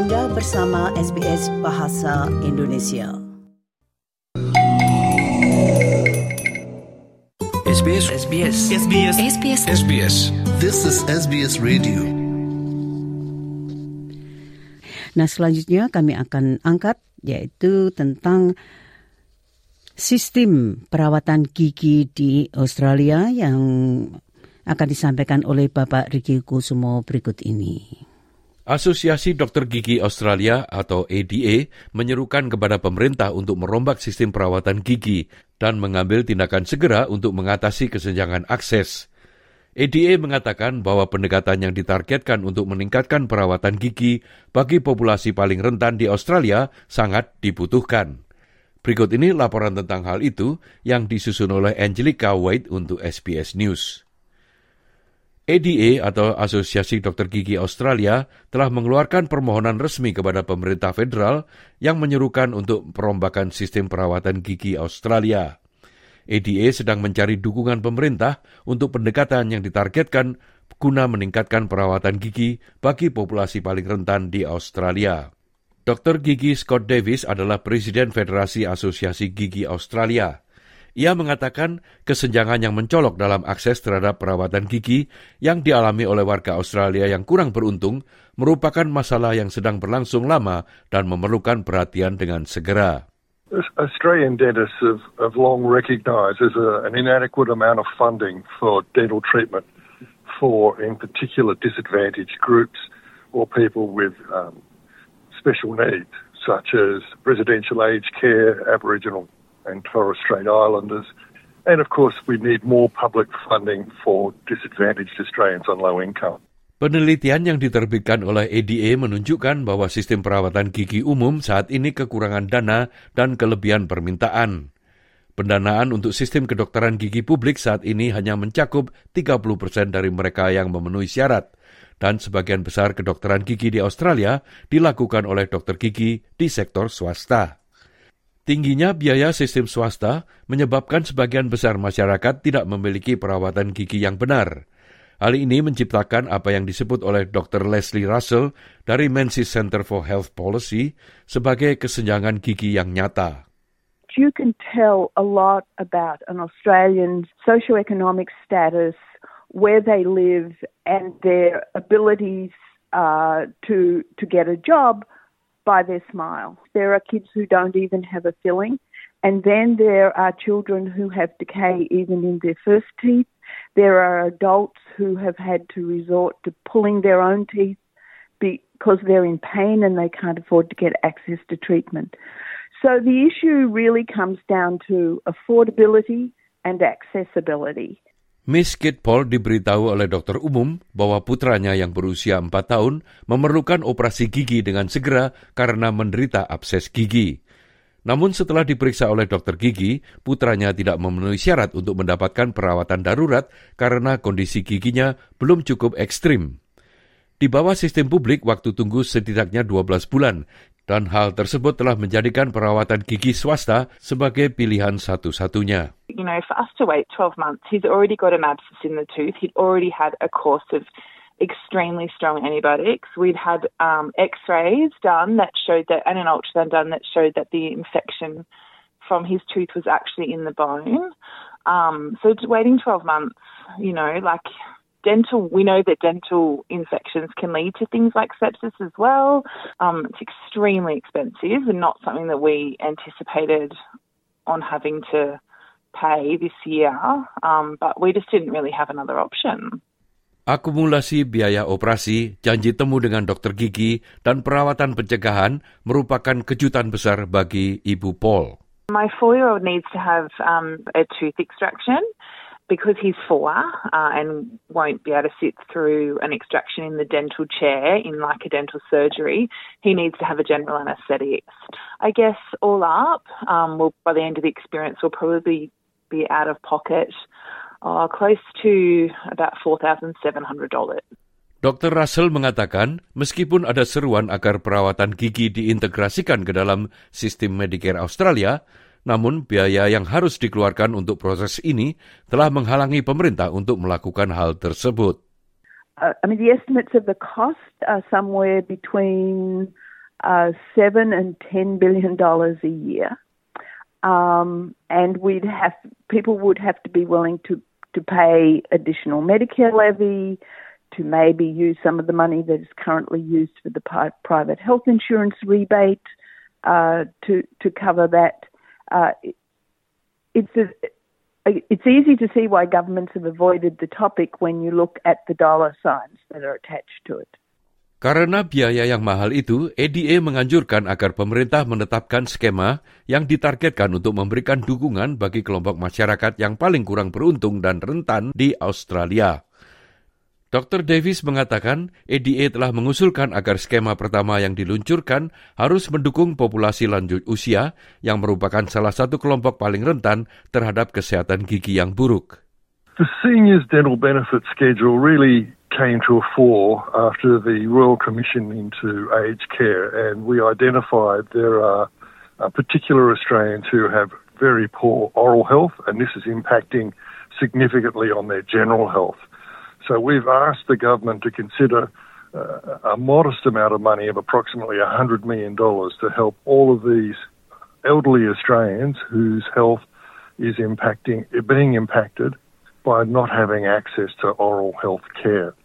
Anda bersama SBS Bahasa Indonesia. SBS SBS SBS SBS SBS This is SBS Radio. Nah, selanjutnya kami akan angkat yaitu tentang sistem perawatan gigi di Australia yang akan disampaikan oleh Bapak Riki Kusumo berikut ini. Asosiasi Dokter Gigi Australia atau ADA menyerukan kepada pemerintah untuk merombak sistem perawatan gigi dan mengambil tindakan segera untuk mengatasi kesenjangan akses. ADA mengatakan bahwa pendekatan yang ditargetkan untuk meningkatkan perawatan gigi bagi populasi paling rentan di Australia sangat dibutuhkan. Berikut ini laporan tentang hal itu yang disusun oleh Angelica White untuk SBS News. ADA atau Asosiasi Dokter Gigi Australia telah mengeluarkan permohonan resmi kepada pemerintah federal yang menyerukan untuk perombakan sistem perawatan gigi Australia. ADA sedang mencari dukungan pemerintah untuk pendekatan yang ditargetkan guna meningkatkan perawatan gigi bagi populasi paling rentan di Australia. Dr. Gigi Scott Davis adalah Presiden Federasi Asosiasi Gigi Australia. Ia mengatakan kesenjangan yang mencolok dalam akses terhadap perawatan gigi yang dialami oleh warga Australia yang kurang beruntung merupakan masalah yang sedang berlangsung lama dan memerlukan perhatian dengan segera. Australian dentists have, have long recognised there's a, an inadequate amount of funding for dental treatment for, in particular, disadvantaged groups or people with um, special needs, such as residential aged care, Aboriginal and Torres Strait Islanders. And of course, we need more public funding for disadvantaged Australians on low income. Penelitian yang diterbitkan oleh ADA menunjukkan bahwa sistem perawatan gigi umum saat ini kekurangan dana dan kelebihan permintaan. Pendanaan untuk sistem kedokteran gigi publik saat ini hanya mencakup 30% dari mereka yang memenuhi syarat, dan sebagian besar kedokteran gigi di Australia dilakukan oleh dokter gigi di sektor swasta. Tingginya biaya sistem swasta menyebabkan sebagian besar masyarakat tidak memiliki perawatan gigi yang benar. Hal ini menciptakan apa yang disebut oleh Dr. Leslie Russell dari Menzies Center for Health Policy sebagai kesenjangan gigi yang nyata. You can tell a lot about an Australian's socioeconomic status, where they live, and their abilities uh, to to get a job by their smile. There are kids who don't even have a filling, and then there are children who have decay even in their first teeth. There are adults who have had to resort to pulling their own teeth because they're in pain and they can't afford to get access to treatment. So the issue really comes down to affordability and accessibility. Miss Kit Paul diberitahu oleh dokter umum bahwa putranya yang berusia 4 tahun memerlukan operasi gigi dengan segera karena menderita abses gigi. Namun setelah diperiksa oleh dokter gigi, putranya tidak memenuhi syarat untuk mendapatkan perawatan darurat karena kondisi giginya belum cukup ekstrim. Di bawah sistem publik, waktu tunggu setidaknya 12 bulan, dan hal tersebut telah menjadikan perawatan gigi swasta sebagai pilihan satu-satunya. You know, for us to wait 12 months, he's already got an abscess in the tooth. He'd already had a course of extremely strong antibiotics. We'd had um, X-rays done that showed that, and an ultrasound done that showed that the infection from his tooth was actually in the bone. Um, so waiting 12 months, you know, like dental, we know that dental infections can lead to things like sepsis as well. Um, it's extremely expensive and not something that we anticipated on having to pay this year, um, but we just didn't really have another option. Akumulasi biaya operasi, janji temu dengan dokter gigi, dan perawatan pencegahan merupakan kejutan besar bagi Ibu Paul. My four-year-old needs to have um, a tooth extraction because he's four uh, and won't be able to sit through an extraction in the dental chair in like a dental surgery. He needs to have a general anaesthetic. I guess all up, um, well, by the end of the experience, we'll probably be out of pocket uh, close to about $4,700. Dr. Russell mengatakan, meskipun ada seruan agar perawatan gigi diintegrasikan ke dalam sistem Medicare Australia, namun biaya yang harus dikeluarkan untuk proses ini telah menghalangi pemerintah untuk melakukan hal tersebut. Uh, I mean, the estimates of the cost are somewhere between uh, seven and ten billion dollars a year, um, and we'd have people would have to be willing to to pay additional Medicare levy, to maybe use some of the money that is currently used for the pri- private health insurance rebate uh, to to cover that. Uh, it's a, it's easy to see why governments have avoided the topic when you look at the dollar signs that are attached to it. Karena biaya yang mahal itu, ADA menganjurkan agar pemerintah menetapkan skema yang ditargetkan untuk memberikan dukungan bagi kelompok masyarakat yang paling kurang beruntung dan rentan di Australia. Dr. Davis mengatakan ADA telah mengusulkan agar skema pertama yang diluncurkan harus mendukung populasi lanjut usia yang merupakan salah satu kelompok paling rentan terhadap kesehatan gigi yang buruk. The seniors dental benefit schedule really came to a fore after the Royal Commission into aged care, and we identified there are uh, particular Australians who have very poor oral health, and this is impacting significantly on their general health. So we've asked the government to consider uh, a modest amount of money of approximately $100 million to help all of these elderly Australians whose health is impacting, being impacted by not having access to oral health care.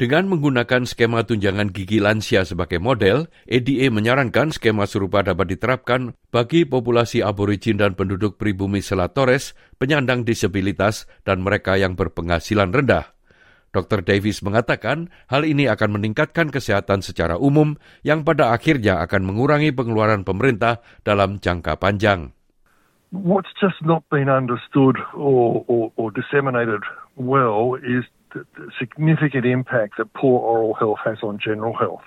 Dengan menggunakan skema tunjangan gigi lansia sebagai model, ADA menyarankan skema serupa dapat diterapkan bagi populasi aborigin dan penduduk pribumi Selat Torres, penyandang disabilitas, dan mereka yang berpenghasilan rendah. Dr. Davis mengatakan hal ini akan meningkatkan kesehatan secara umum yang pada akhirnya akan mengurangi pengeluaran pemerintah dalam jangka panjang. What's just not been understood or, or, or disseminated well is the, the significant impact that poor oral health has on general health.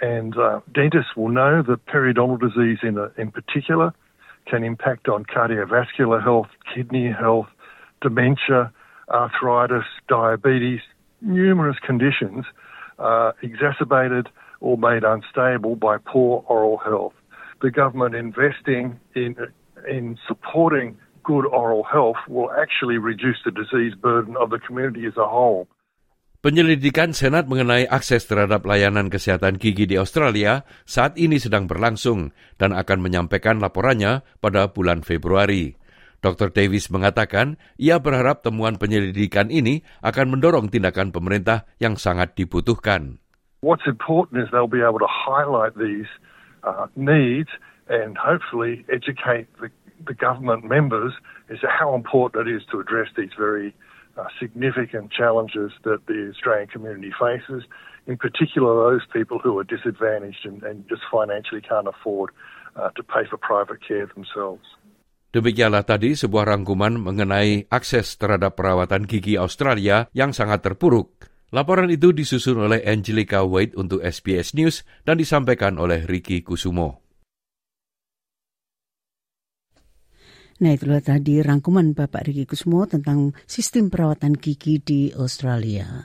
And uh, dentists will know that periodontal disease in, a, in particular can impact on cardiovascular health, kidney health, dementia, arthritis, diabetes, numerous conditions uh, exacerbated or made unstable by poor oral health. The government investing in, in supporting good oral health will actually reduce the disease burden of the community as a whole. Penyelidikan Senat mengenai akses terhadap layanan kesehatan gigi di Australia saat ini sedang berlangsung dan akan menyampaikan laporannya pada bulan Februari. Dr. Davis mengatakan ia berharap temuan penyelidikan ini akan mendorong tindakan pemerintah yang sangat dibutuhkan. What's important is they'll be able to highlight these uh, needs and hopefully educate the government members is how important it is to address these very uh, significant challenges that the Australian community faces, in particular those people who are disadvantaged and, and just financially can't afford uh, to pay for private care themselves. Demikianlah tadi sebuah rangkuman mengenai akses terhadap perawatan gigi Australia yang sangat terpuruk. Laporan itu disusun oleh Angelica Wade untuk SBS News dan disampaikan oleh Ricky Kusumo. Nah itulah tadi rangkuman Bapak Riki Kusmo tentang sistem perawatan gigi di Australia.